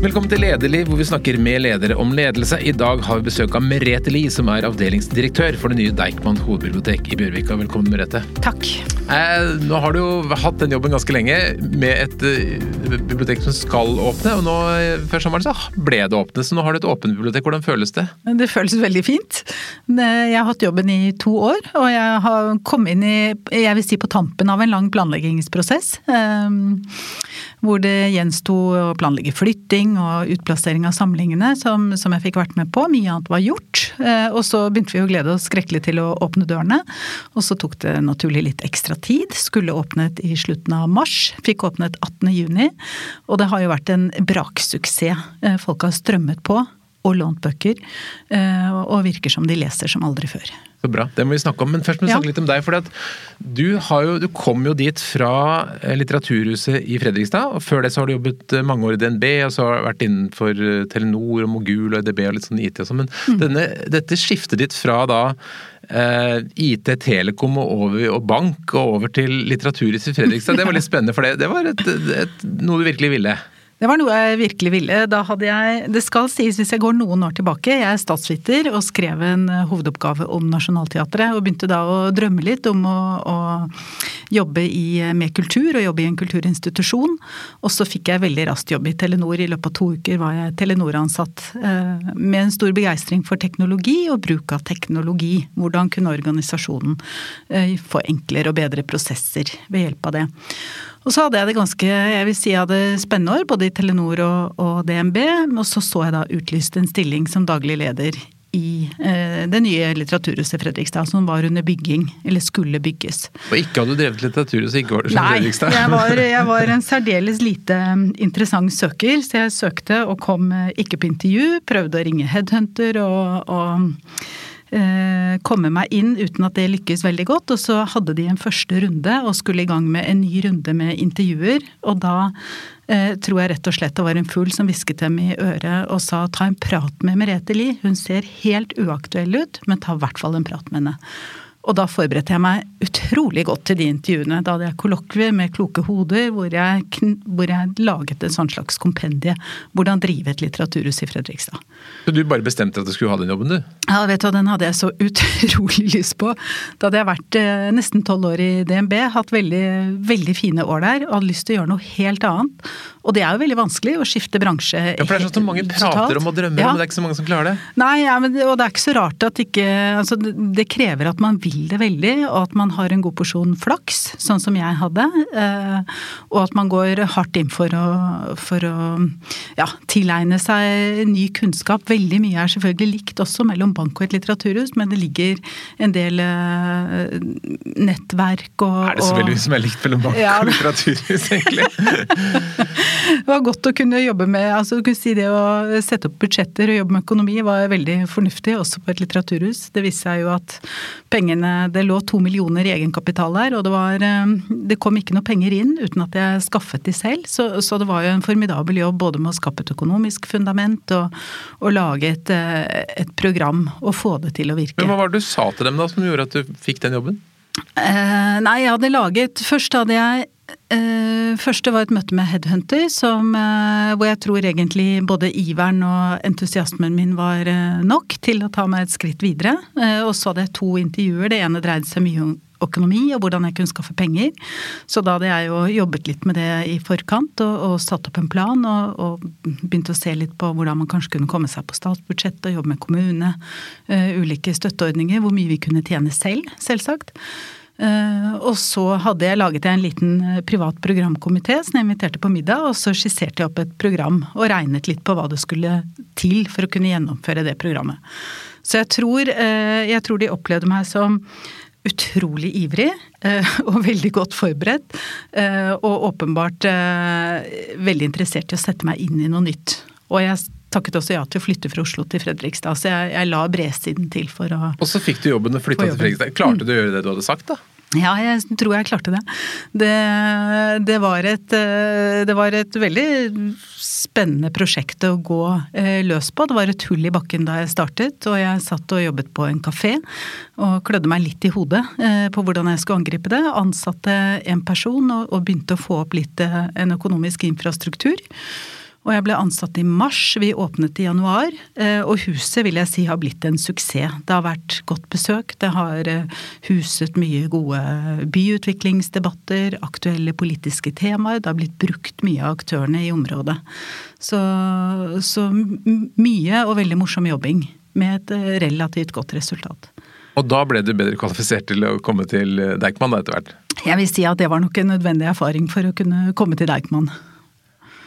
Velkommen til Lederliv, hvor vi snakker med ledere om ledelse. I dag har vi besøk av Merete Lie, som er avdelingsdirektør for det nye Deichman hovedbibliotek i Bjørvika. Velkommen, Merete. Takk. Eh, nå har du jo hatt den jobben ganske lenge, med et eh, bibliotek som skal åpne. Og nå eh, før sommeren så ble det åpnet, så nå har du et åpent bibliotek. Hvordan føles det? Det føles veldig fint. Jeg har hatt jobben i to år, og jeg har kommet inn i, jeg vil si på tampen av en lang planleggingsprosess. Eh, hvor det gjensto å planlegge flytting og utplassering av samlingene, som, som, jeg fikk vært med på. Mye annet var gjort. Eh, og så begynte vi å glede oss skrekkelig til å åpne dørene. Og så tok det naturlig litt ekstra tid. Skulle åpnet i slutten av mars. Fikk åpnet 18. juni. Og det har jo vært en braksuksess. Eh, folk har strømmet på og lånt bøker. Eh, og virker som de leser som aldri før. Så bra, det må vi snakke om. Men først må vi snakke ja. litt om deg. for du, jo, du, kom jo dit fra eh, Litteraturhuset i Fredrikstad. og Før det så har du jobbet eh, mange år i DNB, og så har du vært innenfor Telenor og Mogul og EDB og litt sånn IT og sånn. Men mm. denne, dette skiftet ditt fra da eh, IT, Telekom og, over, og bank og over til Litteraturhuset i Fredrikstad, det var litt spennende for det. Det var et, et, noe du virkelig ville? Det var noe jeg virkelig ville. Da hadde jeg Det skal sies hvis jeg går noen år tilbake. Jeg er statsviter og skrev en eh, hovedoppgave om Nationaltheatret. Og begynte da å drømme litt om å, å jobbe i, eh, med kultur og jobbe i en kulturinstitusjon. Og så fikk jeg veldig raskt jobb i Telenor. I løpet av to uker var jeg Telenor-ansatt. Eh, med en stor begeistring for teknologi og bruk av teknologi. Hvordan kunne organisasjonen få enklere og bedre prosesser ved hjelp av det. Og så hadde jeg det ganske jeg vil si jeg hadde spennende år, både i Telenor og, og DNB. Og så så jeg da utlyst en stilling som daglig leder i eh, det nye litteraturhuset Fredrikstad, som var under bygging, eller skulle bygges. Og ikke hadde du drevet Litteraturhuset ikke var det som Fredrikstad? Nei, jeg var, jeg var en særdeles lite mm, interessant søker, så jeg søkte og kom eh, ikke på intervju. Prøvde å ringe headhunter og, og komme meg inn uten at det lykkes veldig godt. Og så hadde de en første runde og skulle i gang med en ny runde med intervjuer. Og da eh, tror jeg rett og slett det var en fugl som hvisket dem i øret og sa ta en prat med Merete Lie, hun ser helt uaktuell ut, men ta i hvert fall en prat med henne. Og da forberedte jeg meg utrolig godt til de intervjuene. Da hadde jeg kollokvier med kloke hoder, hvor jeg, hvor jeg laget et sånt slags kompendie. Hvordan drive et litteraturhus i Fredrikstad. Så du bare bestemte at du skulle ha den jobben, du? Ja, vet du hva, den hadde jeg så utrolig lyst på. Da hadde jeg vært eh, nesten tolv år i DNB, hatt veldig, veldig fine år der, og hadde lyst til å gjøre noe helt annet. Og det er jo veldig vanskelig å skifte bransje. Ja, for det er så mange prater om og drømmer ja. men det er ikke så mange som klarer det. Nei, ja, men, og det er ikke så rart at ikke altså, Det krever at man vil det veldig, og at man har en god porsjon flaks, sånn som jeg hadde. Eh, og at man går hardt inn for å, for å ja, tilegne seg ny kunnskap. Veldig mye er selvfølgelig likt også mellom bank og et litteraturhus, men det ligger en del eh, nettverk og Er det så veldig mye som er likt mellom bank ja. og litteraturhus, egentlig? det var godt å kunne jobbe med altså kunne si Det å sette opp budsjetter og jobbe med økonomi var veldig fornuftig, også på et litteraturhus. Det viste seg jo at pengene Det lå to millioner i egenkapital der, og det var eh, Det kom ikke noe penger inn uten at jeg skaffet de selv. Så, så det var jo en formidabel jobb både med å skape et økonomisk fundament og, og lage et, eh, et program og få det til å virke. Men Hva var det du sa til dem da som gjorde at du fikk den jobben? Eh, nei, jeg hadde laget Først hadde jeg Uh, første var et møte med Headhunter, som, uh, hvor jeg tror egentlig både iveren og entusiasmen min var uh, nok til å ta meg et skritt videre. og så hadde jeg to intervjuer. Det ene dreide seg mye om økonomi og hvordan jeg kunne skaffe penger. Så da hadde jeg jo jobbet litt med det i forkant og, og satt opp en plan og, og begynte å se litt på hvordan man kanskje kunne komme seg på statsbudsjettet og jobbe med kommune. ulike støtteordninger, hvor mye vi kunne tjene selv, selvsagt. Eh, og så hadde jeg laget en liten eh, privat programkomité som jeg inviterte på middag, og så skisserte jeg opp et program og regnet litt på hva det skulle til for å kunne gjennomføre det programmet. Så jeg tror, eh, jeg tror de opplevde meg som utrolig ivrig og veldig godt forberedt. Og åpenbart veldig interessert i å sette meg inn i noe nytt. Og jeg takket også ja til å flytte fra Oslo til Fredrikstad, så jeg, jeg la bredsiden til for å Og så fikk du jobben og flytta til Fredrikstad. Klarte du å gjøre det du hadde sagt, da? Ja, jeg tror jeg klarte det. Det, det, var, et, eh, det var et veldig spennende prosjekt å gå eh, løs på. Det var et hull i bakken da jeg startet, og jeg satt og jobbet på en kafé og klødde meg litt i hodet eh, på hvordan jeg skulle angripe det. Ansatte en person og, og begynte å få opp litt en økonomisk infrastruktur. Og jeg ble ansatt i mars, vi åpnet i januar. Eh, og huset vil jeg si har blitt en suksess. Det har vært godt besøk. Det har eh, huset mye gode byutviklingsdebatter, aktuelle politiske temaer. Det har blitt brukt mye av aktørene i området. Så, så mye og veldig morsom jobbing. Med et eh, relativt godt resultat. Og da ble du bedre kvalifisert til å komme til Deichman etter hvert? Jeg vil si at det var nok en nødvendig erfaring for å kunne komme til Deichman.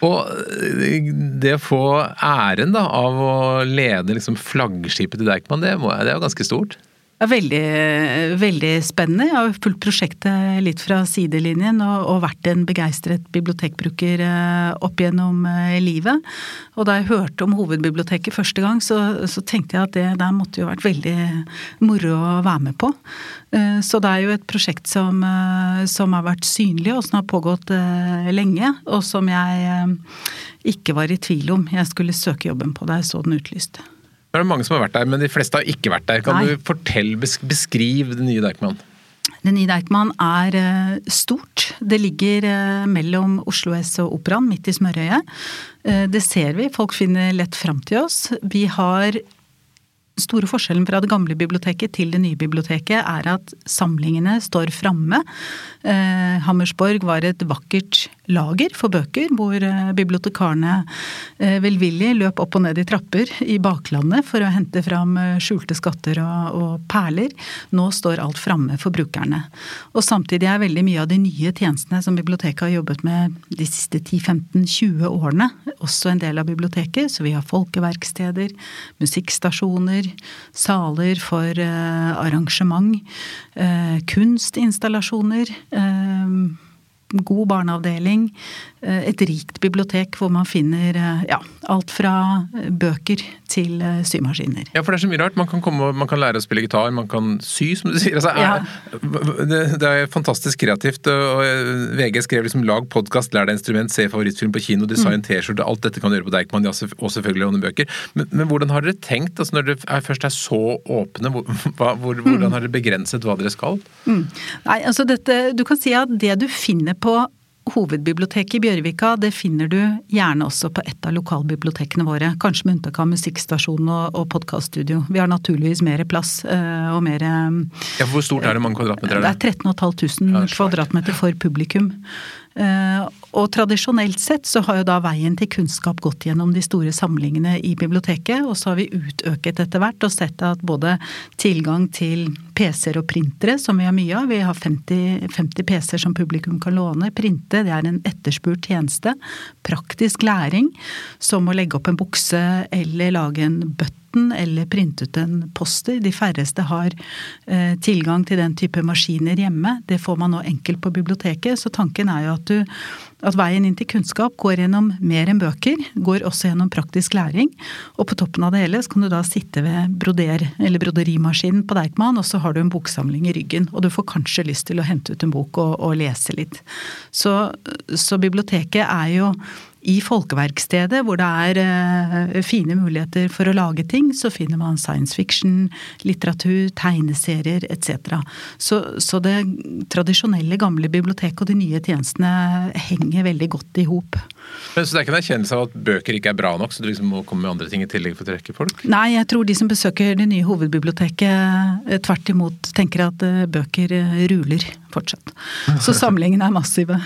Og eh, det å få æren da, av å lede liksom flaggskipet til Deichman, det, må, det er jo ganske stort? Ja, veldig, veldig spennende. Jeg har fulgt prosjektet litt fra sidelinjen og, og vært en begeistret bibliotekbruker eh, opp gjennom eh, livet. Og da jeg hørte om hovedbiblioteket første gang, så, så tenkte jeg at det der måtte jo vært veldig moro å være med på. Eh, så det er jo et prosjekt som, som har vært synlig, og som har pågått lenge. Og som jeg ikke var i tvil om jeg skulle søke jobben på da jeg så den utlyst. Nå er det mange som har vært der, men de fleste har ikke vært der. Kan Nei. du fortelle, beskrive det nye Deichman? Det nye Deichman er eh, stort. Det ligger eh, mellom Oslo S og Operaen, midt i smørøyet. Eh, det ser vi, folk finner lett fram til oss. Vi har store forskjellen fra det gamle biblioteket til det nye biblioteket er at samlingene står framme. Eh, Hammersborg var et vakkert lager for bøker, hvor eh, bibliotekarene eh, velvillig løp opp og ned i trapper i baklandet for å hente fram eh, skjulte skatter og, og, perler. Nå står alt framme for brukerne. Og samtidig er veldig mye av de nye tjenestene som biblioteket har jobbet med de siste 10-15-20 årene, også en del av biblioteket. Så vi har folkeverksteder, musikkstasjoner, saler for arrangement, kunstinstallasjoner. Eh, god barneavdeling, et rikt bibliotek hvor man finner eh, ja, alt fra bøker til eh, symaskiner. Ja, for det er så mye rart. Man kan, komme, man kan lære å spille gitar, man kan sy, som du sier. Altså, er, ja. det, det, er fantastisk kreativt. og VG skrev liksom 'lag podkast, lær deg instrument, se favorittfilm på kino, design mm. T-skjorte'. Alt dette kan du gjøre på Deichman, og selvfølgelig låne bøker. Men, men, hvordan har dere tenkt, altså når dere er, først er så åpne, hvor, hvor, hvordan har dere begrenset hva dere skal? Mm. Nei, altså dette, Du kan si at det du finner på hovedbiblioteket i Bjørvika det finner du gjerne også på et av lokalbibliotekene våre. Kanskje med unntak av musikkstasjon og, og podkaststudio. Vi har naturligvis mer plass øh, og mer øh, ja, Hvor stort er det mange kvadratmeter? Er det? det er 13 500 kvadratmeter for publikum. Uh, og tradisjonelt sett så har jo da veien til kunnskap gått gjennom de store samlingene i biblioteket, og så har vi utøket etter hvert og sett at både tilgang til PC-er og printere, som vi har mye av, vi har 50, 50 PC-er som publikum kan låne, printe, det er en etterspurt tjeneste. Praktisk læring, som å legge opp en bukse eller lage en bøtte eller printet en poster. De færreste har eh, tilgang til den type maskiner hjemme. Det får man nå enkelt på biblioteket. Så tanken er jo at du at veien inn til kunnskap går gjennom mer enn bøker, går også gjennom praktisk læring. Og på toppen av det hele så kan du da sitte ved broder, eller broderimaskinen på Deichman, og så har du en boksamling i ryggen. Og du får kanskje lyst til å hente ut en bok og, og lese litt. Så, så biblioteket er jo i Folkeverkstedet, hvor det er uh, fine muligheter for å lage ting, så finner man science fiction, litteratur, tegneserier etc. Så, så, det tradisjonelle gamle biblioteket og de nye tjenestene henger veldig godt i hop. Så det er ikke en erkjennelse av at bøker ikke er bra nok, så du liksom må komme med andre ting i tillegg for å trekke folk? Nei, jeg tror de som besøker det nye hovedbiblioteket eh, tvert imot tenker at uh, bøker ruler fortsatt. Så samlingene er massive.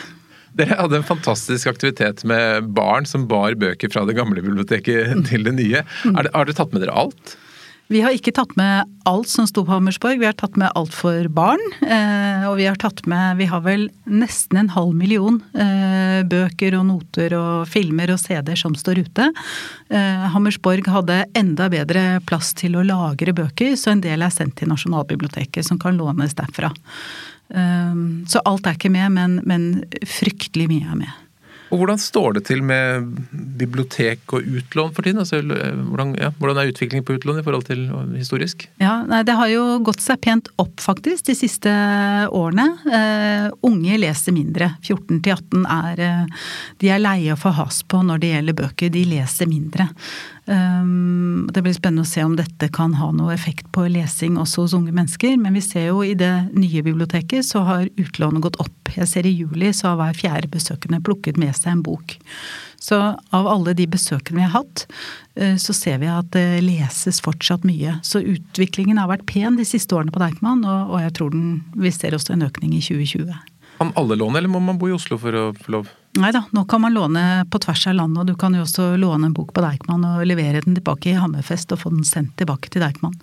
Dere hadde en fantastisk aktivitet med barn som bar bøker fra det gamle biblioteket til det nye. Har dere tatt med dere alt? Vi har ikke tatt med alt som sto på Hammersborg, vi har tatt med alt for barn. Eh, og vi har tatt med Vi har vel nesten en halv million eh, bøker og noter og filmer og CD-er som står ute. Eh, Hammersborg hadde enda bedre plass til å lagre bøker, så en del er sendt til Nasjonalbiblioteket, som kan lånes derfra. Ehm, så alt er ikke med, men, men fryktelig mye er med. Og Hvordan står det til med bibliotek og utlån for tiden? Altså, hvordan, ja, hvordan, er utviklingen på utlån i forhold til historisk? Ja, nei, Det har jo gått seg pent opp faktisk de siste årene. Uh, unge leser mindre. 14 18 er uh, De er leie å få has på når det gjelder bøker. De leser mindre. Ehm, det blir spennende å se om dette kan ha noe effekt på lesing også hos unge mennesker. Men vi ser jo i det nye biblioteket så har utlånet gått opp. Jeg ser i juli så har hver fjerde besøkende plukket med seg en bok. Så av alle de besøkene vi har hatt, så ser vi at det leses fortsatt mye. Så utviklingen har vært pen de siste årene på Deichman, og, jeg tror den, vi ser også en økning i 2020. Kan alle låne, eller må man bo i Oslo for å få lov? Nei da, nå kan man låne på tvers av landet, og du kan jo også låne en bok på Deichman og levere den tilbake i Hammerfest og få den sendt tilbake til Deichman.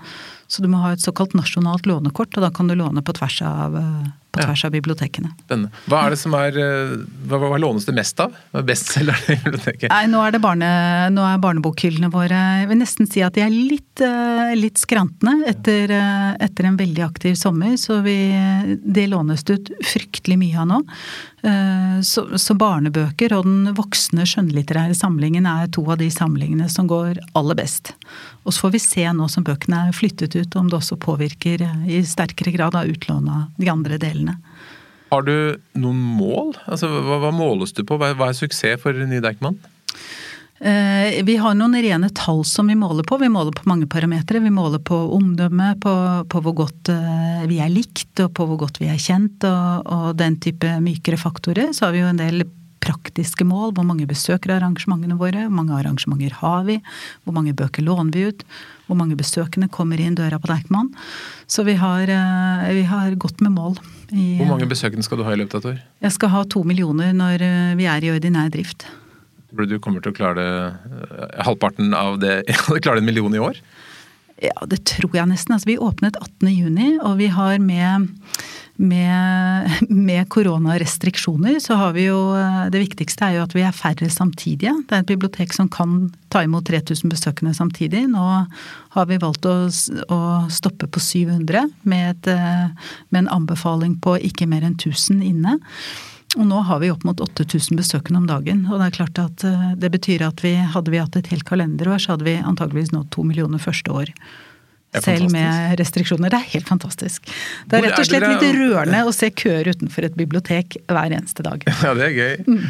Så du må ha et såkalt nasjonalt lånekort, og da kan du låne på tvers av, eh, på tvers av bibliotekene. Spennende. Hva er det som er eh, hva, hva lånes det mest av? Hva er bestselgerne i biblioteket? Nei, nå er det barne, nå er barnebokhyllene våre Jeg vil nesten si at de er litt, eh, litt skrantne etter, etter, en veldig aktiv sommer. Så vi, det lånes det ut fryktelig mye av nå. Så, så, barnebøker og den voksne skjønnlitterære samlingen er to av de samlingene som går aller best. Og så får vi se nå som bøkene er flyttet ut, om det også påvirker i sterkere grad av utlån av de andre delene. Har du noen mål? Altså, hva, hva måles du på? Hva, hva er suksess for Ny Deichman? Eh, vi har noen rene tall som vi måler på. Vi måler på mange parametere. Vi måler på omdømme, på, på, hvor godt eh, vi er likt, og på hvor godt vi er kjent, og, og den type mykere faktorer. Så har vi jo en del praktiske mål. Hvor mange besøker arrangementene våre? Hvor mange arrangementer har vi? Hvor mange bøker låner vi ut? Hvor mange besøkende kommer inn døra på Deichman? Så vi har, eh, vi har gått med mål. I, hvor mange besøkende skal du ha i løpet av et år? Jeg skal ha to millioner når vi er i ordinær drift. Du kommer til å klare eh, halvparten av det klare en million i år? Ja, det tror jeg nesten. Altså, vi åpnet 18.6, og vi har med med, med koronarestriksjoner så har vi jo Det viktigste er jo at vi er færre samtidige. Det er et bibliotek som kan ta imot 3000 besøkende samtidig. Nå har vi valgt å, å stoppe på 700 med, et, med en anbefaling på ikke mer enn 1000 inne. Og nå har vi opp mot 8000 besøkende om dagen. Og det er klart at eh, det betyr at vi, hadde vi hatt et helt kalenderår, så hadde vi antageligvis nådd to millioner første år selv med restriksjoner. Det er helt fantastisk. Det er rett og slett litt rørende å se køer utenfor et bibliotek hver eneste dag. Ja, det er gøy. Mm.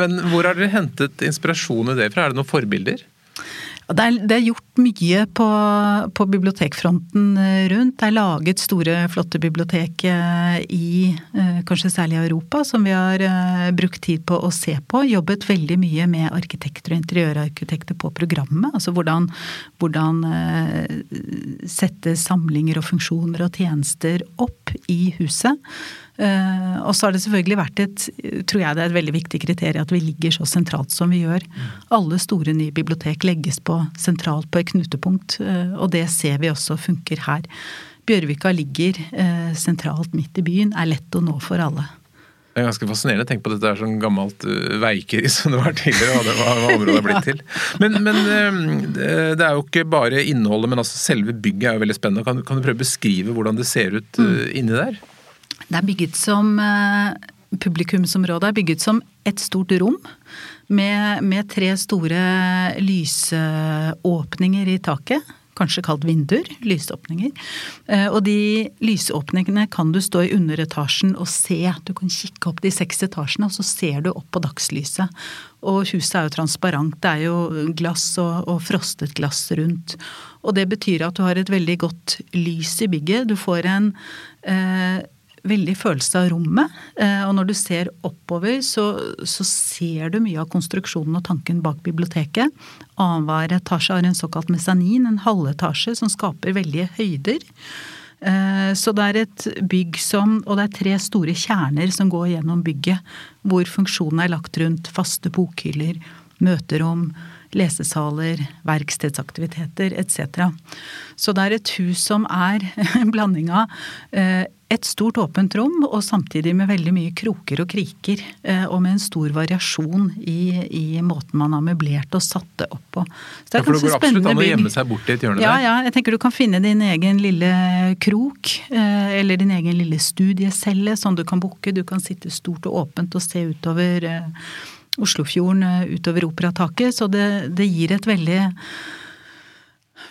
Men hvor har dere hentet inspirasjon i det fra? Er det noen forbilder? Det er, det er, gjort mye på, på, bibliotekfronten eh, rundt. Det er laget store, flotte bibliotek eh, i eh, kanskje særlig Europa, som vi har brukt tid på å se på. Jobbet veldig mye med arkitekter og interiørarkitekter på programmet. Altså hvordan, hvordan sette samlinger og funksjoner og tjenester opp i huset. Eh, og så har det selvfølgelig vært et, tror jeg det er et veldig viktig kriterium at vi ligger så sentralt som vi gjør. Alle store nye bibliotek legges på sentralt på et knutepunkt, eh, og det ser vi også funker her. Bjørvika ligger eh, sentralt midt i byen, er lett å nå for alle. Det er ganske fascinerende. Tenk på at dette er sånn gammelt uh, veikeri som det var tidligere. og det var, hva området er blitt til. Men, men uh, det er jo ikke bare innholdet, men altså selve bygget er jo veldig spennende. Kan, kan du prøve å beskrive hvordan det ser ut uh, inni der? Det er bygget som eh, Publikumsområdet er bygget som et stort rom med, med tre store lysåpninger i taket kanskje kalt vinduer, lysåpninger. Eh, og de lysåpningene kan du stå i underetasjen og se. Du kan kikke opp de seks etasjene, og så ser du opp på dagslyset. Og huset er jo transparent, det er jo glass og, og frostet glass rundt. Og det betyr at du har et veldig godt lys i bygget. Du får en eh, veldig følelse av rommet. Eh, og når du ser oppover, så, så, ser du mye av konstruksjonen og tanken bak biblioteket. Annenhver etasje har en såkalt mesanin, en halvetasje, som skaper veldige høyder. Eh, så det er et bygg som Og det er tre store kjerner som går gjennom bygget, hvor funksjonen er lagt rundt faste bokhyller, møterom, lesesaler, verkstedsaktiviteter etc. Så det er et hus som er en blanding av eh, et stort åpent rom, og samtidig med veldig mye kroker og kriker. Eh, og med en stor variasjon i, i måten man har møblert og satt det opp på. Så det er ja, for det går absolutt an å gjemme seg bort i et hjørne ja, der? Ja, jeg tenker du kan finne din egen lille krok, eh, eller din egen lille studiecelle som du kan booke. Du kan sitte stort og åpent og se utover Oslofjorden eh, utover operataket. Så det, det gir et veldig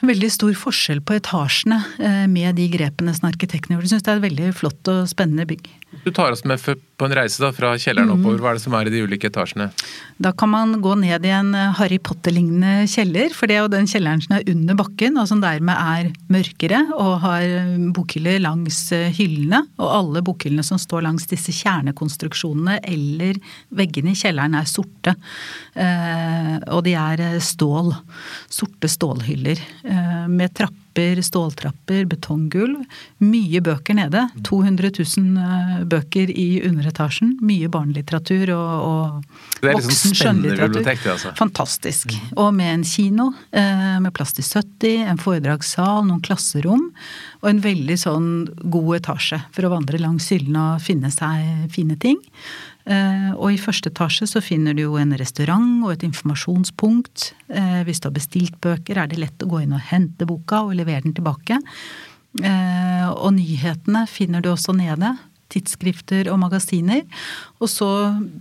veldig stor forskjell på etasjene eh, med de grepene som arkitektene gjorde. Jeg syns det er et veldig flott og spennende bygg. Du tar oss med på en reise da, fra kjelleren oppover. Hva er det som er i de ulike etasjene? Da kan man gå ned i en eh, Harry Potter-lignende kjeller, for det er jo den kjelleren som er under bakken, og som dermed er mørkere og har eh, bokhyller langs eh, hyllene. Og alle bokhyllene som står langs disse kjernekonstruksjonene eller veggene i kjelleren er sorte. Og de er stål. Sorte stålhyller med trapper trapper, ståltrapper, betonggulv. Mye bøker nede. 200 000 eh, bøker i underetasjen. Mye barnelitteratur og, og det er liksom voksen skjønnlitteratur. Altså. Fantastisk. Mm. Og med en kino eh, med plass til 70, en foredragssal, noen klasserom. Og en veldig sånn god etasje for å vandre langs hyllene og finne seg fine ting. Eh, og i første etasje så finner du jo en restaurant og et informasjonspunkt. Eh, hvis du har bestilt bøker, er det lett å gå inn og hente boka og levere den tilbake. Eh, og nyhetene finner du også nede. Tidsskrifter og magasiner. Og så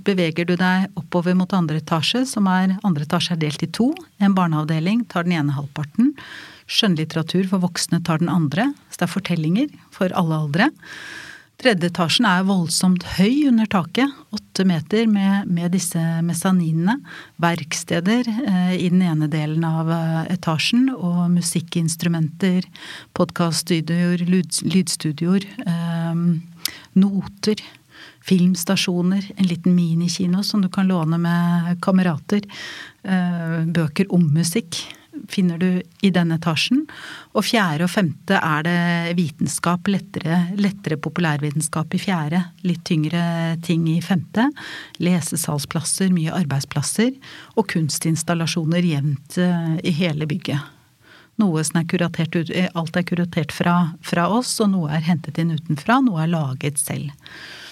beveger du deg oppover mot andre etasje, som er andre etasje er delt i to. En barneavdeling tar den ene halvparten. Skjønnlitteratur for voksne tar den andre. Så det er fortellinger for alle aldre. Tredje etasjen er voldsomt høy under taket. Åtte meter med, med disse mesaninene. Verksteder eh, i den ene delen av eh, etasjen. Og musikkinstrumenter, podkaststudioer, lyd, lydstudioer. Eh, noter. Filmstasjoner. En liten minikino som du kan låne med kamerater. Eh, bøker om musikk finner du i den etasjen. Og fjerde og femte er det vitenskap, lettere, lettere populærvitenskap i fjerde. Litt tyngre ting i femte. Lesesalsplasser, mye arbeidsplasser. Og kunstinstallasjoner jevnt eh, i hele bygget. Noe som er kuratert ut, eh, alt er kuratert fra, fra oss, og noe er hentet inn utenfra. Noe er laget selv.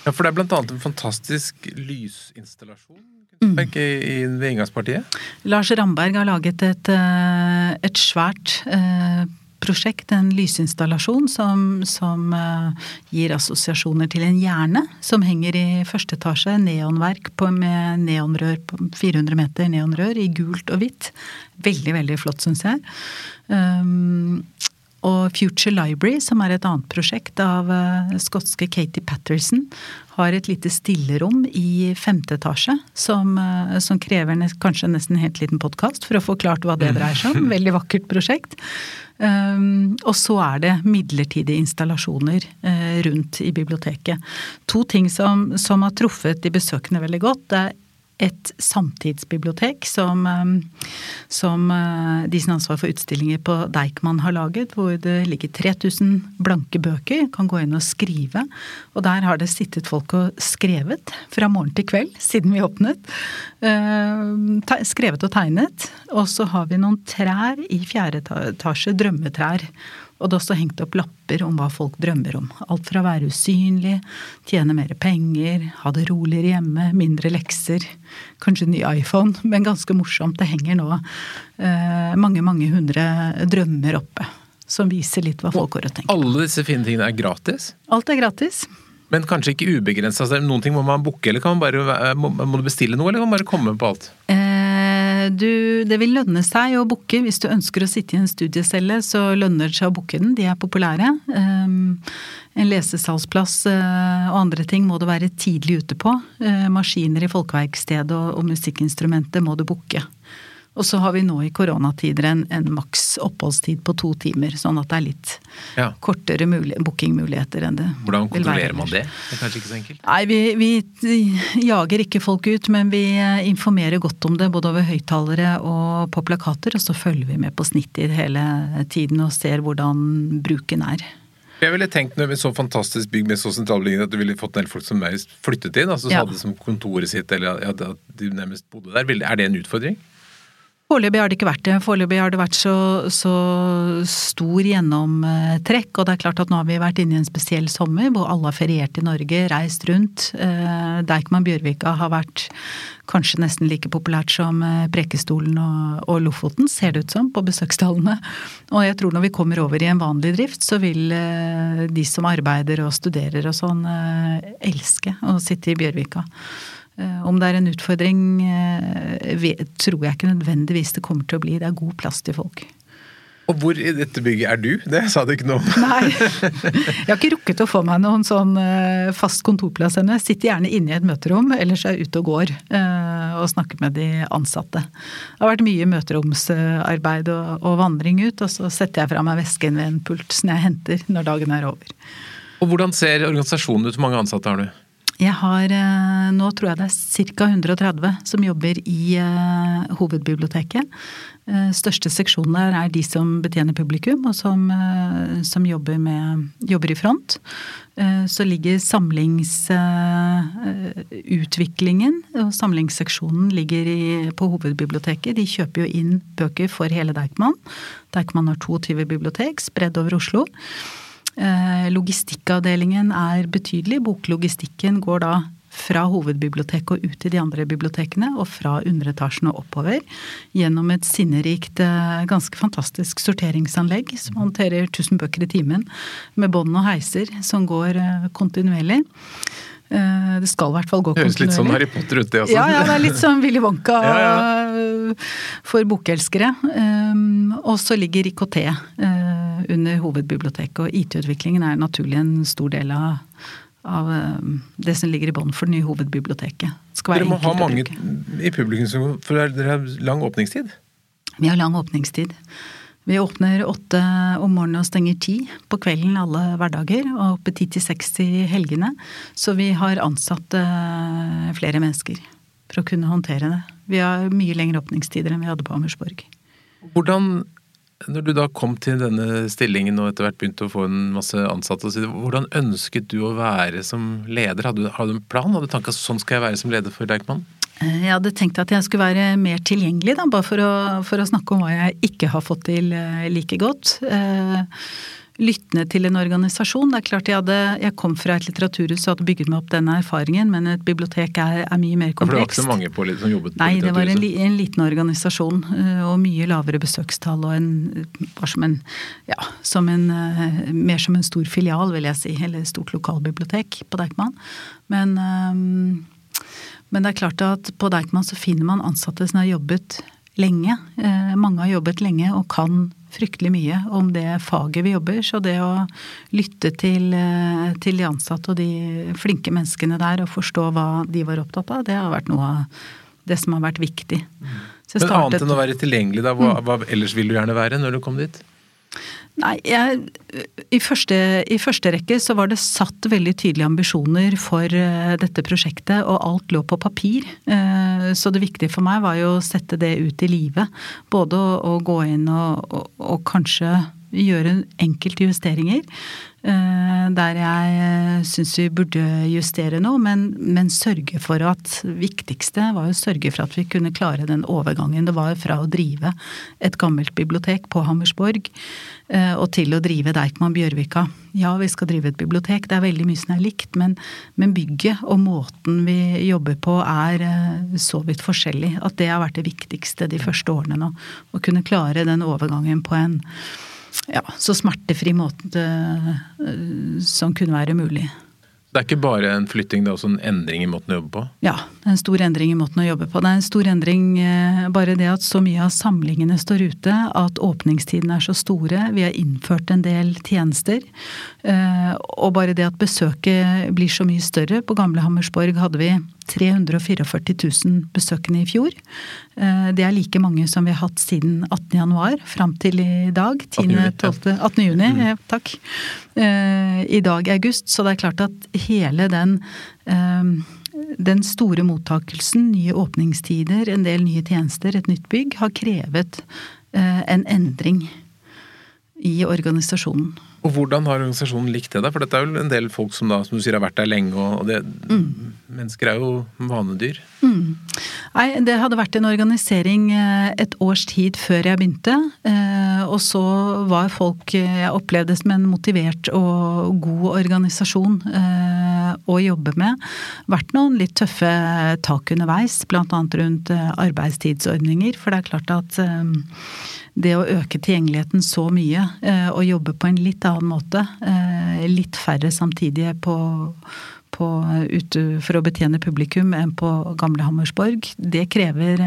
Ja, For det er annet en fantastisk lysinstallasjon mm. i, ved inngangspartiet? Lars Ramberg har laget et, eh, et svært eh, prosjekt, en lysinstallasjon som, som uh, gir assosiasjoner til en hjerne som henger i første etasje. Neonverk på, med neonrør på 400 meter neonrør i gult og hvitt. Veldig, veldig flott, syns jeg. Um, og Future Library, som er et annet prosjekt av uh, skotske Katie Patterson, har et lite stillerom i femte etasje som, uh, som krever nest, kanskje nesten en helt liten podkast for å få klart hva det dreier seg om. Veldig vakkert prosjekt. Um, og så er det midlertidige installasjoner uh, rundt i biblioteket. To ting som, som har truffet de besøkende veldig godt. Det er et samtidsbibliotek som, um, som uh, de som har ansvar for utstillinger på Deichman har laget, hvor det ligger 3000 blanke bøker, kan gå inn og skrive. Og der har det sittet folk og skrevet fra morgen til kveld siden vi åpnet. Uh, skrevet og tegnet. Og så har vi noen trær i fjerde etasje, drømmetrær. Og det er også hengt opp lapper om hva folk drømmer om. Alt fra å være usynlig, tjene mer penger, ha det roligere hjemme, mindre lekser, kanskje ny iPhone. Men ganske morsomt. Det henger nå eh, mange, mange hundre drømmer oppe. Som viser litt hva folk går og tenker. Alle disse fine tingene er gratis? Alt er gratis. Men kanskje ikke ubegrensa? Altså, noen ting må man booke, eller kan man bare, må, må, du bestille noe, eller kan man bare komme på alt? Eh, du, det vil lønne seg å booke. Hvis du ønsker å sitte i en studiecelle, så lønner det seg å booke den. De er populære. Um, en lesesalsplass uh, og andre ting må du være tidlig ute på. Uh, maskiner i folkeverkstedet og musikkinstrumenter må du booke. Og så har vi nå i koronatider en, en maks oppholdstid på to timer, sånn at det er litt ja. kortere bookingmuligheter enn det Hvordan kontrollerer man det? Det er kanskje ikke så enkelt? Nei, vi, vi jager ikke folk ut, men vi informerer godt om det både over høyttalere og på plakater, og så følger vi med på snittet hele tiden og ser hvordan bruken er. Jeg ville tenkt når vi så fantastisk bygg med så sentralbeliggenhet at du ville fått en del folk som meg flyttet inn, altså så ja. hadde det som kontoret sitt, eller at de nærmest bodde der. Er det en utfordring? Foreløpig har det ikke vært det. Foreløpig har det vært så, så, stor gjennomtrekk. Og det er klart at nå har vi vært inne i en spesiell sommer hvor alle har feriert i Norge, reist rundt. Eh, Deichman Bjørvika har vært kanskje nesten like populært som eh, Prekestolen og, og Lofoten, ser det ut som, på besøkstallene. Og jeg tror når vi kommer over i en vanlig drift, så vil eh, de som arbeider og studerer og sånn, elske å sitte i Bjørvika. Eh, om det er en utfordring, eh, tror jeg ikke nødvendigvis det kommer til å bli. Det er god plass til folk. Og hvor i dette bygget er du? Det sa du ikke noe om. Nei, jeg har ikke rukket å få meg noen sånn eh, fast kontorplass ennå. Jeg sitter gjerne inne i et møterom, ellers er jeg ute og går og snakker med de ansatte. Det har vært mye møteromsarbeid og, og vandring ut, og så setter jeg fra meg vesken ved en pult som jeg henter når dagen er over. Og Hvordan ser organisasjonen ut? Hvor mange ansatte har du? Jeg har, eh, Nå tror jeg det er ca. 130 som jobber i uh, hovedbiblioteket. Uh, største seksjonen der er de som betjener publikum, og som, som jobber, med, jobber, i front. Så ligger samlingsutviklingen og samlingsseksjonen ligger i, på hovedbiblioteket. De kjøper jo inn bøker for hele Deichman. Deichman har 22 bibliotek spredd over Oslo. Eh, logistikkavdelingen er betydelig. Boklogistikken går da fra hovedbiblioteket og ut til de andre bibliotekene, og fra underetasjen og oppover. Gjennom et sinnerikt, eh, ganske fantastisk sorteringsanlegg som håndterer 1000 bøker i timen. Med bånd og heiser som går eh, kontinuerlig. Det skal i hvert fall gå kontinuerlig. Høres litt sånn Harry Potter ut, det også. Ja, ja, det er litt sånn Willy Wonka ja, ja. for bokelskere. Og så ligger IKT under hovedbiblioteket. Og IT-utviklingen er naturlig en stor del av, av eh, det som ligger i bånn for det nye hovedbiblioteket. Dere må ha mange i publikum, for dere har lang åpningstid? Vi har lang åpningstid. Vi åpner åtte om morgenen og stenger ti på kvelden alle hverdager. Og oppe ti til seks i helgene. Så vi har ansatt uh, flere mennesker for å kunne håndtere det. Vi har mye lengre åpningstider enn vi hadde på Amersborg. Hvordan når du da kom til denne stillingen og etter hvert begynte å få en masse ansatte, hvordan ønsket du å være som leder? Hadde du en plan? Hadde du tanke at sånn skal jeg være som leder for Deichman? Eh, jeg hadde tenkt at jeg skulle være mer tilgjengelig, da, bare for å, for å snakke om hva jeg ikke har fått til eh, like godt. Eh, lyttende til en organisasjon. Det er klart jeg, hadde, jeg kom fra et litteraturhus og hadde bygget meg opp denne erfaringen, men et bibliotek er, er mye mer komplekst. Ja, for det var ikke så mange på, som jobbet på Nei, det var en, en, liten organisasjon og mye lavere besøkstall og en, var som en, ja, som en mer som en stor filial, vil jeg si, eller stort lokalbibliotek på Deichman. Men, eh, men det er klart at på Deichman så finner man ansatte som har jobbet lenge. Mange har jobbet lenge og kan fryktelig mye om det faget vi jobber. Så det å lytte til, eh, til, de ansatte og de flinke menneskene der og forstå hva de var opptatt av, det har vært noe av det som har vært viktig. Men annet enn å være tilgjengelig, da, hva, hva ellers vil du gjerne være når du kom dit? Nei, jeg, i, første, i, første, rekke så var det satt veldig tydelige ambisjoner for uh, dette prosjektet, og alt lå på papir. Uh, så det viktige for meg var jo å sette det ut i livet. Både å gå inn og, og, og kanskje gjøre enkelte justeringer. Eh, der jeg eh, syns vi burde justere noe, men, men, sørge for at Viktigste var å sørge for at vi kunne klare den overgangen det var fra å drive et gammelt bibliotek på Hammersborg eh, og til å drive Deichman Bjørvika. Ja, vi skal drive et bibliotek, det er veldig mye som er likt, men, men bygget og måten vi jobber på er så vidt forskjellig at det har vært det viktigste de første årene nå. Å kunne klare den overgangen på en ja, så smertefri måte eh, som kunne være mulig. Det er ikke bare en flytting, det er også en endring i måten å jobbe på? Ja, det er en stor endring i måten å jobbe på. Det er en stor endring eh, bare det at så mye av samlingene står ute, at åpningstidene er så store. Vi har innført en del tjenester. Eh, og bare det at besøket blir så mye større. På gamle Hammersborg hadde vi 344 000 besøkende i fjor. Eh, det er like mange som vi har hatt siden 18. januar fram til i dag. 10. 12, 18. juni, mm. takk. Eh, I dag august. Så det er klart at hele den den store mottakelsen, nye åpningstider, en del nye tjenester, et nytt bygg, har krevet en endring i organisasjonen. Og hvordan har organisasjonen likt det, da? For dette er jo en del folk som da, som du sier, har vært der lenge, og det, mm. Mennesker er jo vanedyr. Mm. Nei, det hadde vært en organisering eh, et års tid før jeg begynte. Eh, og så var folk eh, Jeg opplevde som en motivert og god organisasjon å jobbe med. Vært noen litt tøffe tak underveis, bl.a. rundt arbeidstidsordninger. For det er klart at det å øke tilgjengeligheten så mye og jobbe på en litt annen måte, litt færre samtidige på på, ute for å betjene publikum enn på gamle Hammersborg. Det krever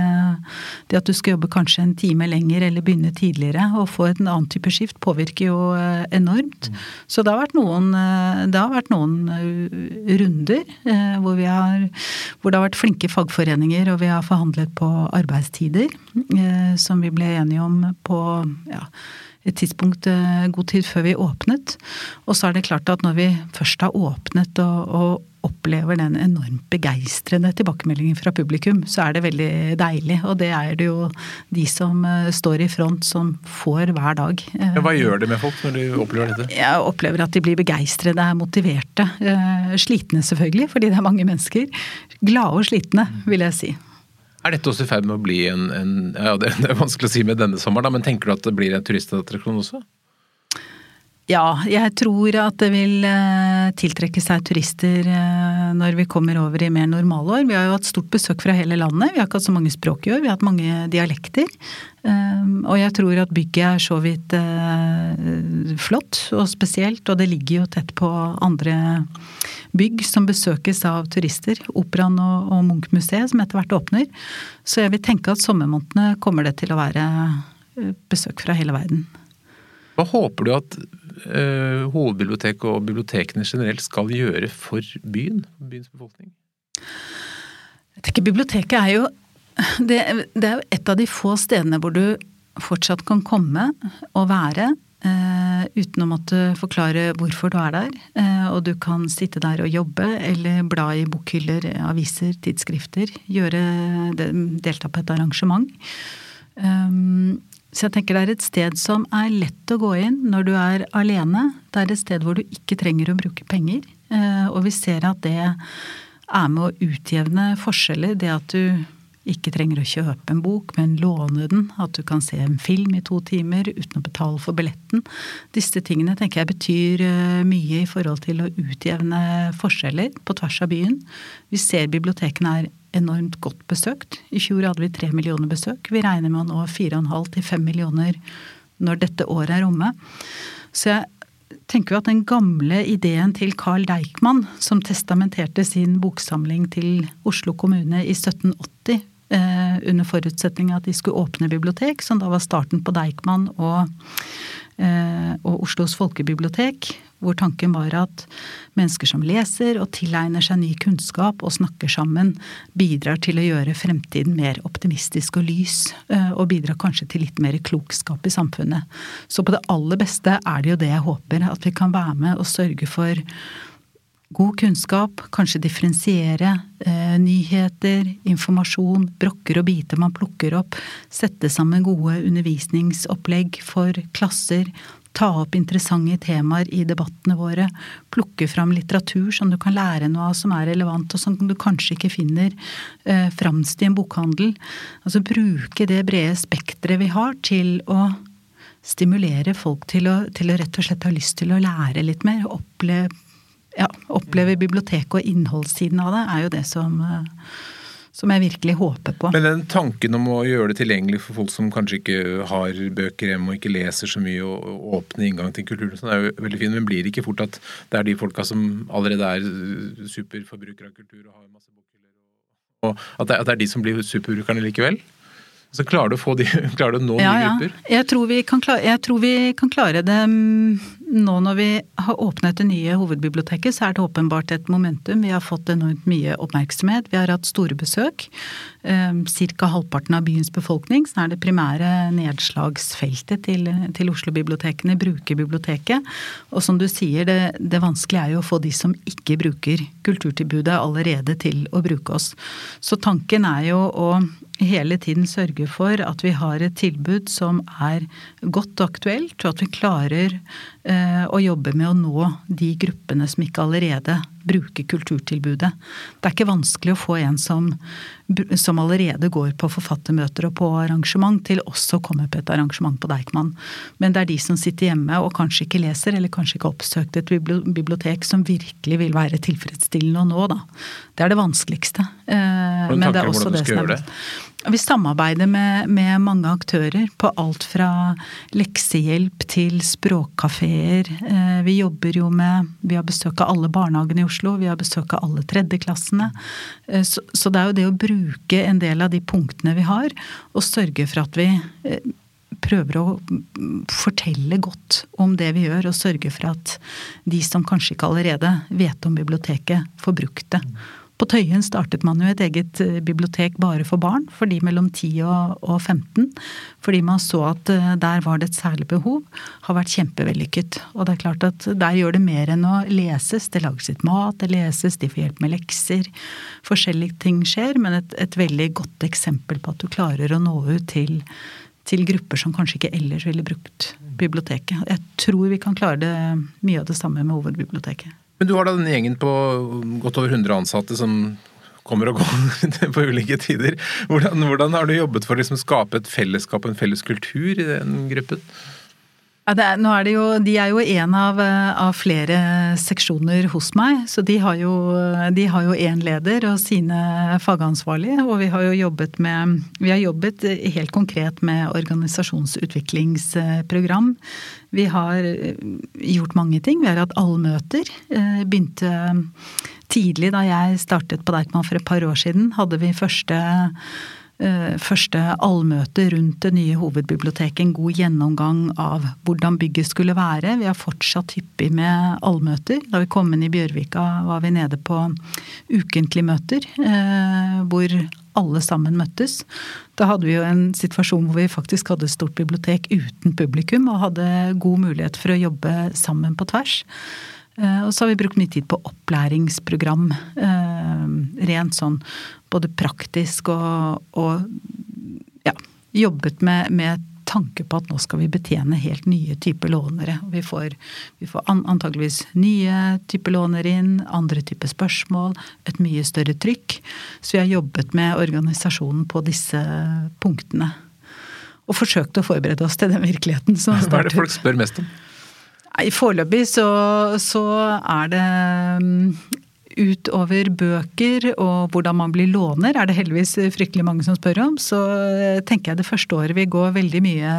det at du skal jobbe kanskje en time lenger eller begynne tidligere Å få en annen type skift, påvirker jo enormt. Mm. Så det har vært noen, det har vært noen runder hvor, har, hvor det har vært flinke fagforeninger og vi har forhandlet på arbeidstider som vi ble enige om på ja, et tidspunkt eh, god tid før vi åpnet. Og så er det klart at når vi først har åpnet og, og opplever den enormt begeistrende tilbakemeldingen fra publikum, så er det veldig deilig. Og det er det jo de som eh, står i front som får hver dag. Hva gjør det med folk når de opplever dette? Jeg opplever at de blir begeistrede, er motiverte. Eh, slitne selvfølgelig, fordi det er mange mennesker. Glade og slitne, vil jeg si. Er dette også i ferd med å bli en, en ja, det, er vanskelig å si med denne sommeren, da, men tenker du at det blir en turistattraksjon også? Ja, jeg tror at det vil eh, tiltrekke seg turister eh, når vi kommer over i mer normalår. Vi har jo hatt stort besøk fra hele landet. Vi har ikke hatt så mange språk i år, vi har hatt mange dialekter. Ehm, og jeg tror at bygget er så vidt eh, flott og spesielt, og det ligger jo tett på andre bygg som besøkes av turister. Operaen og, og Munch-museet som etter hvert åpner. Så jeg vil tenke at sommermånedene kommer det til å være besøk fra hele verden. Hva håper du at hovedbiblioteket og bibliotekene generelt skal gjøre for byen? Byens befolkning? Jeg tenker Biblioteket er jo det, det, er jo et av de få stedene hvor du fortsatt kan komme og være uh, uten å måtte forklare hvorfor du er der. Uh, og du kan sitte der og jobbe, eller bla i bokhyller, aviser, tidsskrifter. Gjøre, delta på et arrangement. Um, så jeg tenker det er et sted som er lett å gå inn når du er alene. Det er et sted hvor du ikke trenger å bruke penger. Eh, og vi ser at det er med å utjevne forskjeller. Det at du ikke trenger å kjøpe en bok, men låne den. At du kan se en film i to timer uten å betale for billetten. Disse tingene tenker jeg betyr eh, mye i forhold til å utjevne forskjeller på tvers av byen. Vi ser bibliotekene er enormt godt besøkt. I fjor hadde vi tre millioner besøk. Vi regner med å nå fire og en halv til fem millioner når dette året er omme. Så jeg tenker jo at den gamle ideen til Carl Deichman, som testamenterte sin boksamling til Oslo kommune i 1780, eh, under forutsetning av at de skulle åpne bibliotek, som da var starten på Deichman og, eh, og Oslos folkebibliotek, hvor tanken var at mennesker som leser og tilegner seg ny kunnskap og snakker sammen, bidrar til å gjøre fremtiden mer optimistisk og lys, eh, og bidrar kanskje til litt mer klokskap i samfunnet. Så på det aller beste er det jo det jeg håper, at vi kan være med og sørge for god kunnskap, kanskje differensiere eh, nyheter, informasjon, brokker og biter man plukker opp, sette sammen gode undervisningsopplegg for klasser, ta opp interessante temaer i debattene våre, plukke fram litteratur som du kan lære noe av som er relevant, og som du kanskje ikke finner eh, framst i en bokhandel. Altså bruke det brede spekteret vi har til å stimulere folk til å, til å, rett og slett ha lyst til å lære litt mer. Oppleve, ja, opplever biblioteket og innholdssiden av det er jo det som eh, som jeg virkelig håper på. Men den tanken om å gjøre det tilgjengelig for folk som kanskje ikke har bøker hjemme og ikke leser så mye, og åpne inngang til kulturen, sånn er jo veldig fin, men blir det ikke fort at det er de folka som allerede er superforbrukere av kultur og har masse bokhyller, og at det, at det er de som blir superbrukerne likevel? Så klarer du å, få de, klarer du å nå ja, nye grupper? Ja. Jeg tror, klare, jeg tror, vi kan klare, det nå når vi har åpnet det nye hovedbiblioteket, så er det åpenbart et momentum. Vi har fått enormt mye oppmerksomhet. Vi har hatt store besøk. Ehm, Ca. halvparten av byens befolkning, som er det primære nedslagsfeltet til, til Oslo-bibliotekene, bruker biblioteket. Og som du sier, det, det vanskelige er jo å få de som ikke bruker kulturtilbudet allerede til å bruke oss. Så tanken er jo å hele tiden sørge for at vi har et tilbud som er godt og aktuelt, og at vi klarer eh, å jobbe med å nå de gruppene som ikke allerede bruker kulturtilbudet. Det er ikke vanskelig å få en som, som allerede går på forfattermøter og på arrangement, til også å komme på et arrangement på Deichman. Men det er de som sitter hjemme og kanskje ikke leser, eller kanskje ikke har oppsøkt et bibliotek, som virkelig vil være tilfredsstillende å nå, da. Det er det vanskeligste. Eh, men det er også det som er Vi samarbeider med, med, mange aktører på alt fra leksehjelp til språkkafeer. Eh, vi jobber jo med Vi har besøk av alle barnehagene i Oslo, vi har besøk av alle tredjeklassene. Eh, så, så det er jo det å bruke en del av de punktene vi har, og sørge for at vi eh, prøver å fortelle godt om det vi gjør, og sørge for at de som kanskje ikke allerede vet om biblioteket, får brukt det. På Tøyen startet man jo et eget eh, bibliotek bare for barn, for de mellom 10 og 15. Fordi man så at eh, der var det et særlig behov. Har vært kjempevellykket. Og det er klart at der gjør det mer enn å leses. Det lages litt mat, det leses, de får hjelp med lekser. Forskjellige ting skjer, men et, et veldig godt eksempel på at du klarer å nå ut til til grupper som kanskje ikke ellers ville brukt biblioteket. Jeg tror vi kan klare det, mye av det samme med hovedbiblioteket. Men du har da denne gjengen på godt over 100 ansatte som kommer og går på ulike tider. Hvordan, hvordan har du jobbet for å liksom skape et fellesskap og en felles kultur i den gruppen? Ja, er, er jo, de er jo en av, av, flere seksjoner hos meg. Så de har jo én leder og sine fagansvarlige. Og vi har jo jobbet med Vi har jobbet helt konkret med organisasjonsutviklingsprogram. Vi har gjort mange ting. Vi har hatt allmøter. Eh, begynte tidlig da jeg startet på Deichman for et par år siden. Hadde vi første Eh, første allmøte rundt det nye hovedbiblioteket, en god gjennomgang av hvordan bygget skulle være. Vi har fortsatt hyppig med allmøter. Da vi kom inn i Bjørvika var vi nede på ukentlige møter, eh, hvor alle sammen møttes. Da hadde vi jo en situasjon hvor vi faktisk hadde et stort bibliotek uten publikum, og hadde god mulighet for å jobbe sammen på tvers. Eh, og så har vi brukt mye tid på opplæringsprogram. Eh, rent sånn både praktisk og, og ja, jobbet med, med, tanke på at nå skal vi betjene helt nye typer lånere. Vi får, vi får antageligvis nye typer lånere inn, andre typer spørsmål, et mye større trykk. Så vi har jobbet med organisasjonen på disse punktene. Og forsøkt å forberede oss til den virkeligheten som starter. Hva er det folk spør mest om? Foreløpig så, så, er det mm, utover bøker og hvordan man blir låner, er det heldigvis fryktelig mange som spør om. Så tenker jeg det første året vil gå veldig mye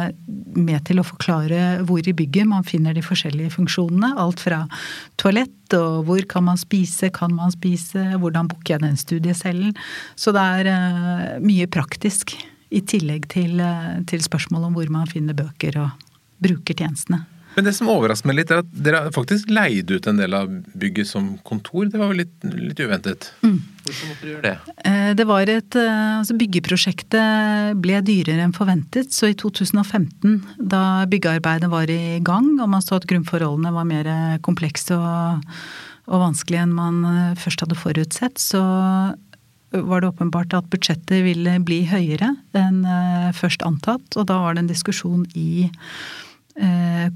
med til å forklare hvor i bygget man finner de forskjellige funksjonene. Alt fra toalett og hvor kan man spise, kan man spise, hvordan booker jeg den studiecellen. Så det er uh, mye praktisk. I tillegg til, uh, til spørsmål om hvor man finner bøker og bruker tjenestene. Men det som overrasker meg litt, er at dere har faktisk leid ut en del av bygget som kontor. Det var jo litt, litt uventet. Mm. Hvorfor måtte dere gjøre det? Eh, det var et, eh, altså Byggeprosjektet ble dyrere enn forventet. Så i 2015, da byggearbeidet var i gang, og man så at grunnforholdene var mer komplekse og, og vanskelige enn man eh, først hadde forutsett, så var det åpenbart at budsjettet ville bli høyere enn først antatt. Og da var det en diskusjon i Eh,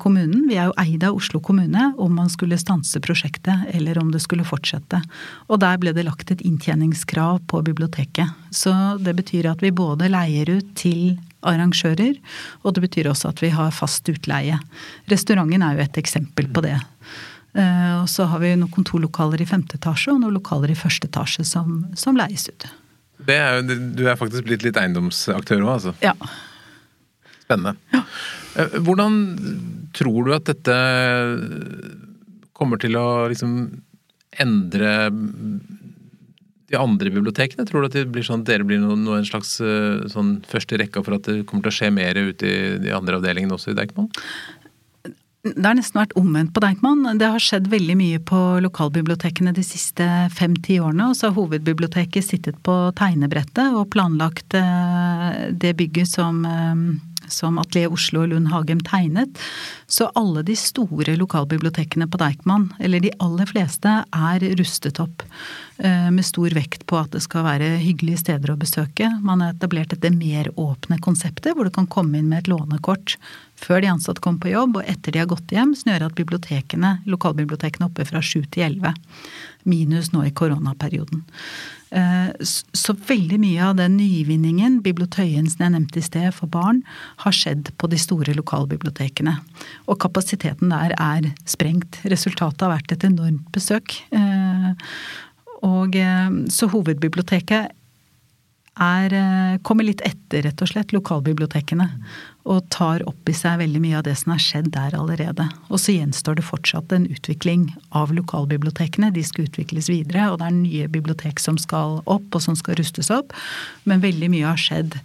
kommunen, vi er jo eid av Oslo kommune, om man skulle stanse prosjektet eller om det skulle fortsette. Og der ble det lagt et inntjeningskrav på biblioteket. Så det betyr at vi både leier ut til arrangører, og det betyr også at vi har fast utleie. Restauranten er jo et eksempel på det. Eh, og så har vi noen kontorlokaler i femte etasje og noen lokaler i første etasje som, som leies ut. Er jo, du er faktisk blitt litt eiendomsaktør òg, altså? Ja. Spennende. Ja. Eh, hvordan tror du at dette kommer til å liksom endre de andre bibliotekene? Tror du at det blir sånn dere blir noe, noe en slags eh, sånn første rekka for at det kommer til å skje mer ute i de andre avdelingene også i Deichman? Det har nesten vært omvendt på Deichman. Det har skjedd veldig mye på lokalbibliotekene de siste fem-ti årene. Og så har hovedbiblioteket sittet på tegnebrettet og planlagt eh, det bygget som som Atelier Oslo og Lund Hagem tegnet. Så alle de store lokalbibliotekene på Deichman, eller de aller fleste, er rustet opp. Eh, med stor vekt på at det skal være hyggelige steder å besøke. Man har etablert dette mer åpne konseptet, hvor du kan komme inn med et lånekort før de ansatte kommer på jobb, og etter de har gått hjem, som gjør at bibliotekene, lokalbibliotekene oppe fra sju til elleve. Minus nå i koronaperioden. Eh, så veldig mye av den nyvinningen, bibliotøyen som jeg nevnte i sted, for barn, har skjedd på de store lokalbibliotekene. Og kapasiteten der er sprengt. Resultatet har vært et enormt besøk. Eh, og eh, så hovedbiblioteket er, eh, kommer litt etter, rett og slett, lokalbibliotekene. Og tar opp i seg veldig mye av det som har skjedd der allerede. Og så gjenstår det fortsatt en utvikling av lokalbibliotekene. De skal utvikles videre, og det er nye bibliotek som skal opp, og som skal rustes opp. Men veldig mye har skjedd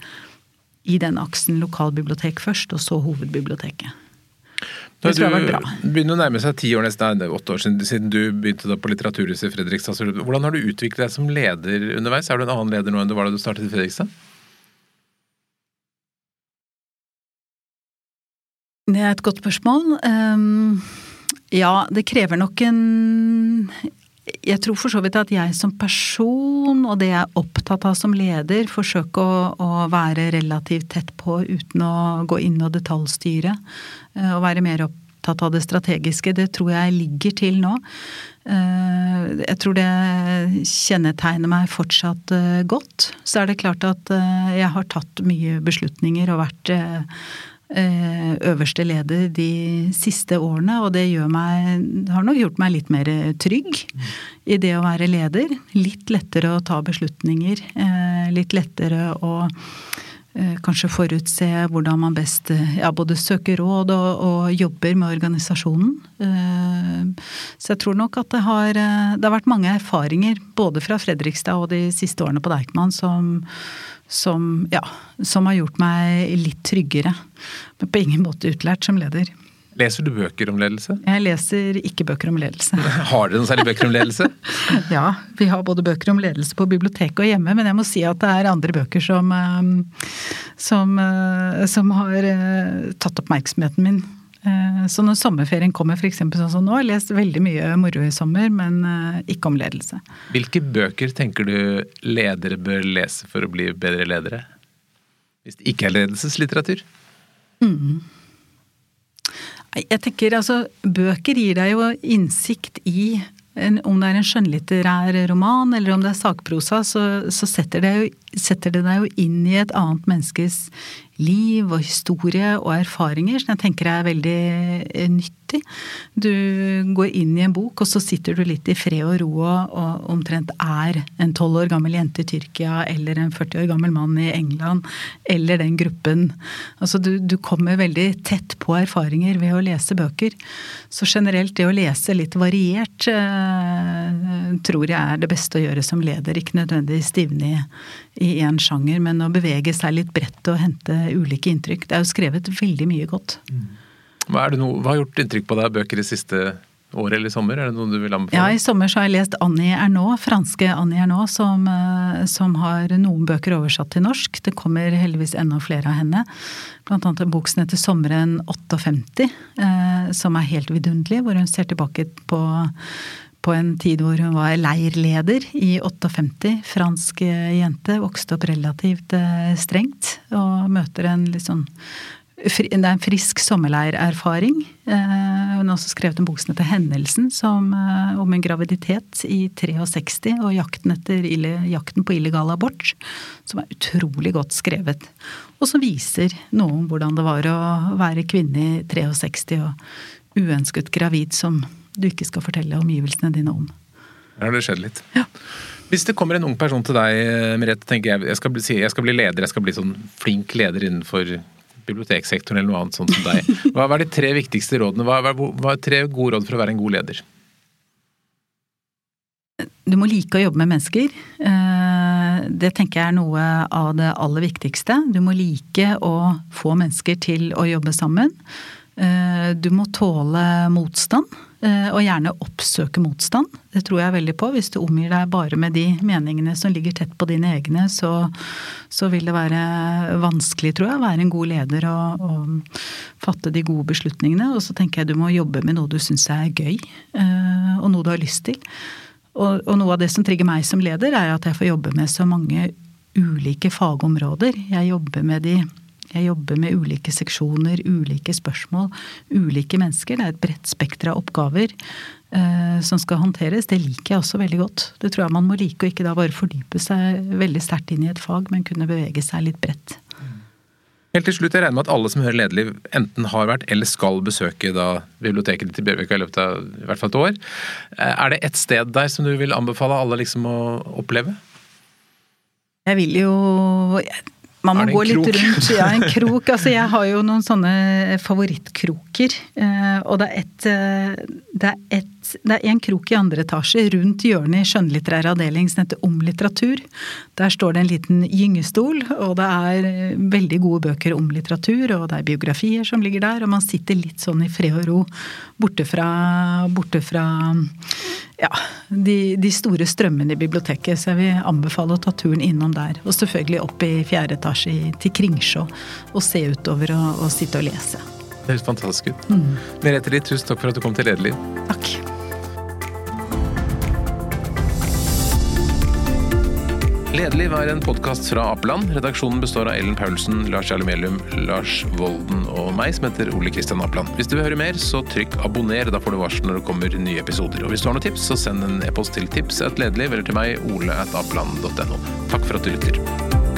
i den aksen lokalbibliotek først, og så hovedbiblioteket. Det tror jeg bra. Du begynner å nærme seg ti år, nesten åtte år siden, siden du begynte da på Litteraturhuset i Fredrikstad. Hvordan har du utviklet deg som leder underveis? Er du en annen leder nå enn du var da du startet i Fredrikstad? Det er et godt spørsmål. Um, ja, det krever nok en jeg tror for så vidt at jeg som person, og det jeg er opptatt av som leder, forsøker å, å, være relativt tett på uten å gå inn og detaljstyre. Eh, og være mer opptatt av det strategiske. Det tror jeg ligger til nå. Eh, jeg tror det kjennetegner meg fortsatt eh, godt. Så er det klart at jeg har tatt mye beslutninger og vært Eh, øverste leder de siste årene, og det meg, har nok gjort meg litt mer trygg i det å være leder. Litt lettere å ta beslutninger. Eh, litt lettere å eh, kanskje forutse hvordan man best ja, både søker råd og, og, jobber med organisasjonen. Så jeg tror nok at det har, det har vært mange erfaringer, både fra Fredrikstad og de siste årene på Deichman, som som, ja, som har gjort meg litt tryggere. Men på ingen måte utlært som leder. Leser du bøker om ledelse? Jeg leser ikke bøker om ledelse. Har dere noen særlig bøker om ledelse? ja, vi har både bøker om ledelse på biblioteket og hjemme, men jeg må si at det er andre bøker som, eh, som, eh, som har eh, tatt oppmerksomheten min Eh, så når sommerferien kommer, f.eks. sånn som nå, har jeg lest veldig mye moro i sommer, men ikke om ledelse. Hvilke bøker tenker du ledere bør lese for å bli bedre ledere? Hvis det ikke er ledelseslitteratur? Mm. Jeg tenker altså, bøker gir deg jo innsikt i en, om det er en skjønnlitterær roman eller om det er sakprosa, så, så setter, det jo, setter, det deg jo inn i et annet menneskes liv og historie og erfaringer som jeg tenker er veldig eh, nyttig. Du går inn i en bok, og så sitter du litt i fred og ro og omtrent er en tolv år gammel jente i Tyrkia eller en 40 år gammel mann i England eller den gruppen. Altså du, du kommer veldig tett på erfaringer ved å lese bøker. Så generelt det å lese litt variert eh, tror jeg er det beste å gjøre som leder. Ikke nødvendigvis stivne i én sjanger, men å bevege seg litt bredt og hente ulike inntrykk. Det er jo skrevet veldig mye godt. Hva, no, hva har gjort inntrykk på deg bøker i siste år eller i sommer? Er det noe du vil anbefale? Ja, I sommer så har jeg lest Annie Ernaux, franske Annie Ernaux, som, eh, som, har noen bøker oversatt til norsk. Det kommer heldigvis enda flere av henne. Blant annet en bok som heter 'Sommeren 58', eh, som er helt vidunderlig. Hvor hun ser tilbake på på en tid hvor hun var leirleder i 58. Fransk eh, jente. Vokste opp relativt eh, strengt. Og møter en litt sånn det er en frisk sommerleirerfaring. Eh, hun har også skrevet en bok som heter 'Hendelsen', som, om en graviditet i 63 og jakten, etter, jakten på illegal abort. Som er utrolig godt skrevet. Og som viser noe om hvordan det var å være kvinne i 63 og uønsket gravid som du ikke skal fortelle omgivelsene dine om. Her har det skjedd litt. Ja. Hvis det kommer en ung person til deg, Merete, tenker jeg jeg skal, bli, jeg skal bli leder, jeg skal bli sånn flink leder innenfor biblioteksektoren eller noe annet sånt som deg. Hva, er de tre viktigste rådene? Hva, er tre gode råd for å være en god leder? Du må like å jobbe med mennesker. Eh, det tenker jeg er noe av det aller viktigste. Du må like å få mennesker til å jobbe sammen. Eh, du må tåle motstand, eh, og gjerne oppsøke motstand. Det tror jeg veldig på. Hvis du omgir deg bare med de meningene som ligger tett på dine egne, så, så vil det være vanskelig, tror jeg, å være en god leder og, og, fatte de gode beslutningene. Og så tenker jeg du må jobbe med noe du syns er gøy, eh, og noe du har lyst til. Og, og noe av det som trigger meg som leder, er at jeg får jobbe med så mange ulike fagområder. Jeg jobber med de jeg jobber med ulike seksjoner, ulike spørsmål, ulike mennesker. Det er et bredt spekter av oppgaver eh, som skal håndteres. Det liker jeg også veldig godt. Det tror jeg man må like, og ikke da bare fordype seg veldig sterkt inn i et fag, men kunne bevege seg litt bredt. Helt til slutt, Jeg regner med at alle som hører Lederliv enten har vært eller skal besøke da, biblioteket til Bjørvika i løpet av i hvert fall et år. Eh, er det et sted der som du vil anbefale alle liksom å oppleve? Jeg vil jo man må gå litt rundt. Ja, en krok. Altså, jeg har jo noen sånne favorittkroker. Eh, og det er ett det, det er en krok i andre etasje rundt hjørnet i skjønnlitterær avdeling som heter Om litteratur. Der står det en liten gyngestol, og det er veldig gode bøker om litteratur, og det er biografier som ligger der, og man sitter litt sånn i fred og ro borte fra, borte fra ja, de, de, store strømmene i biblioteket, så jeg vil anbefale å ta turen innom der. Og selvfølgelig opp i fjerde etasje til Kringsjå og se utover og, og sitte og lese. Det høres fantastisk ut. Mm. Merete Litt, tusen takk for at du kom til Lederliv. Takk. Lederliv vær en podkast fra Apeland. Redaksjonen består av Ellen Paulsen, Lars Jarlemelium, Lars Volden og meg, som heter Ole Kristian Apeland. Hvis du vil høre mer, så trykk abonner. Da får du varsel når det kommer nye episoder. Og hvis du har noen tips, så send en e-post til tips.gledelig eller til meg, ole at apeland.no. Takk for at du lytter.